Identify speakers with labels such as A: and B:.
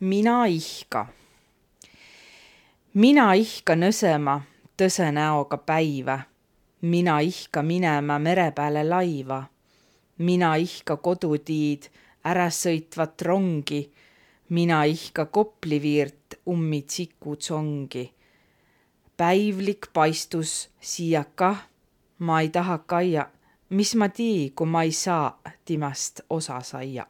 A: mina ihka. mina ihka nõsõma tõsõ näoga päivä. mina ihka minemä mere pääle laiva. mina ihka kodutiid äräsõitvat rongi. mina ihka Kopli viirt ummi tsikutsongi. päivlik paistus siiäq kah, ma ei tahaq kaiaq, mis ma tii, ku ma ei saaq timäst osa saiaq.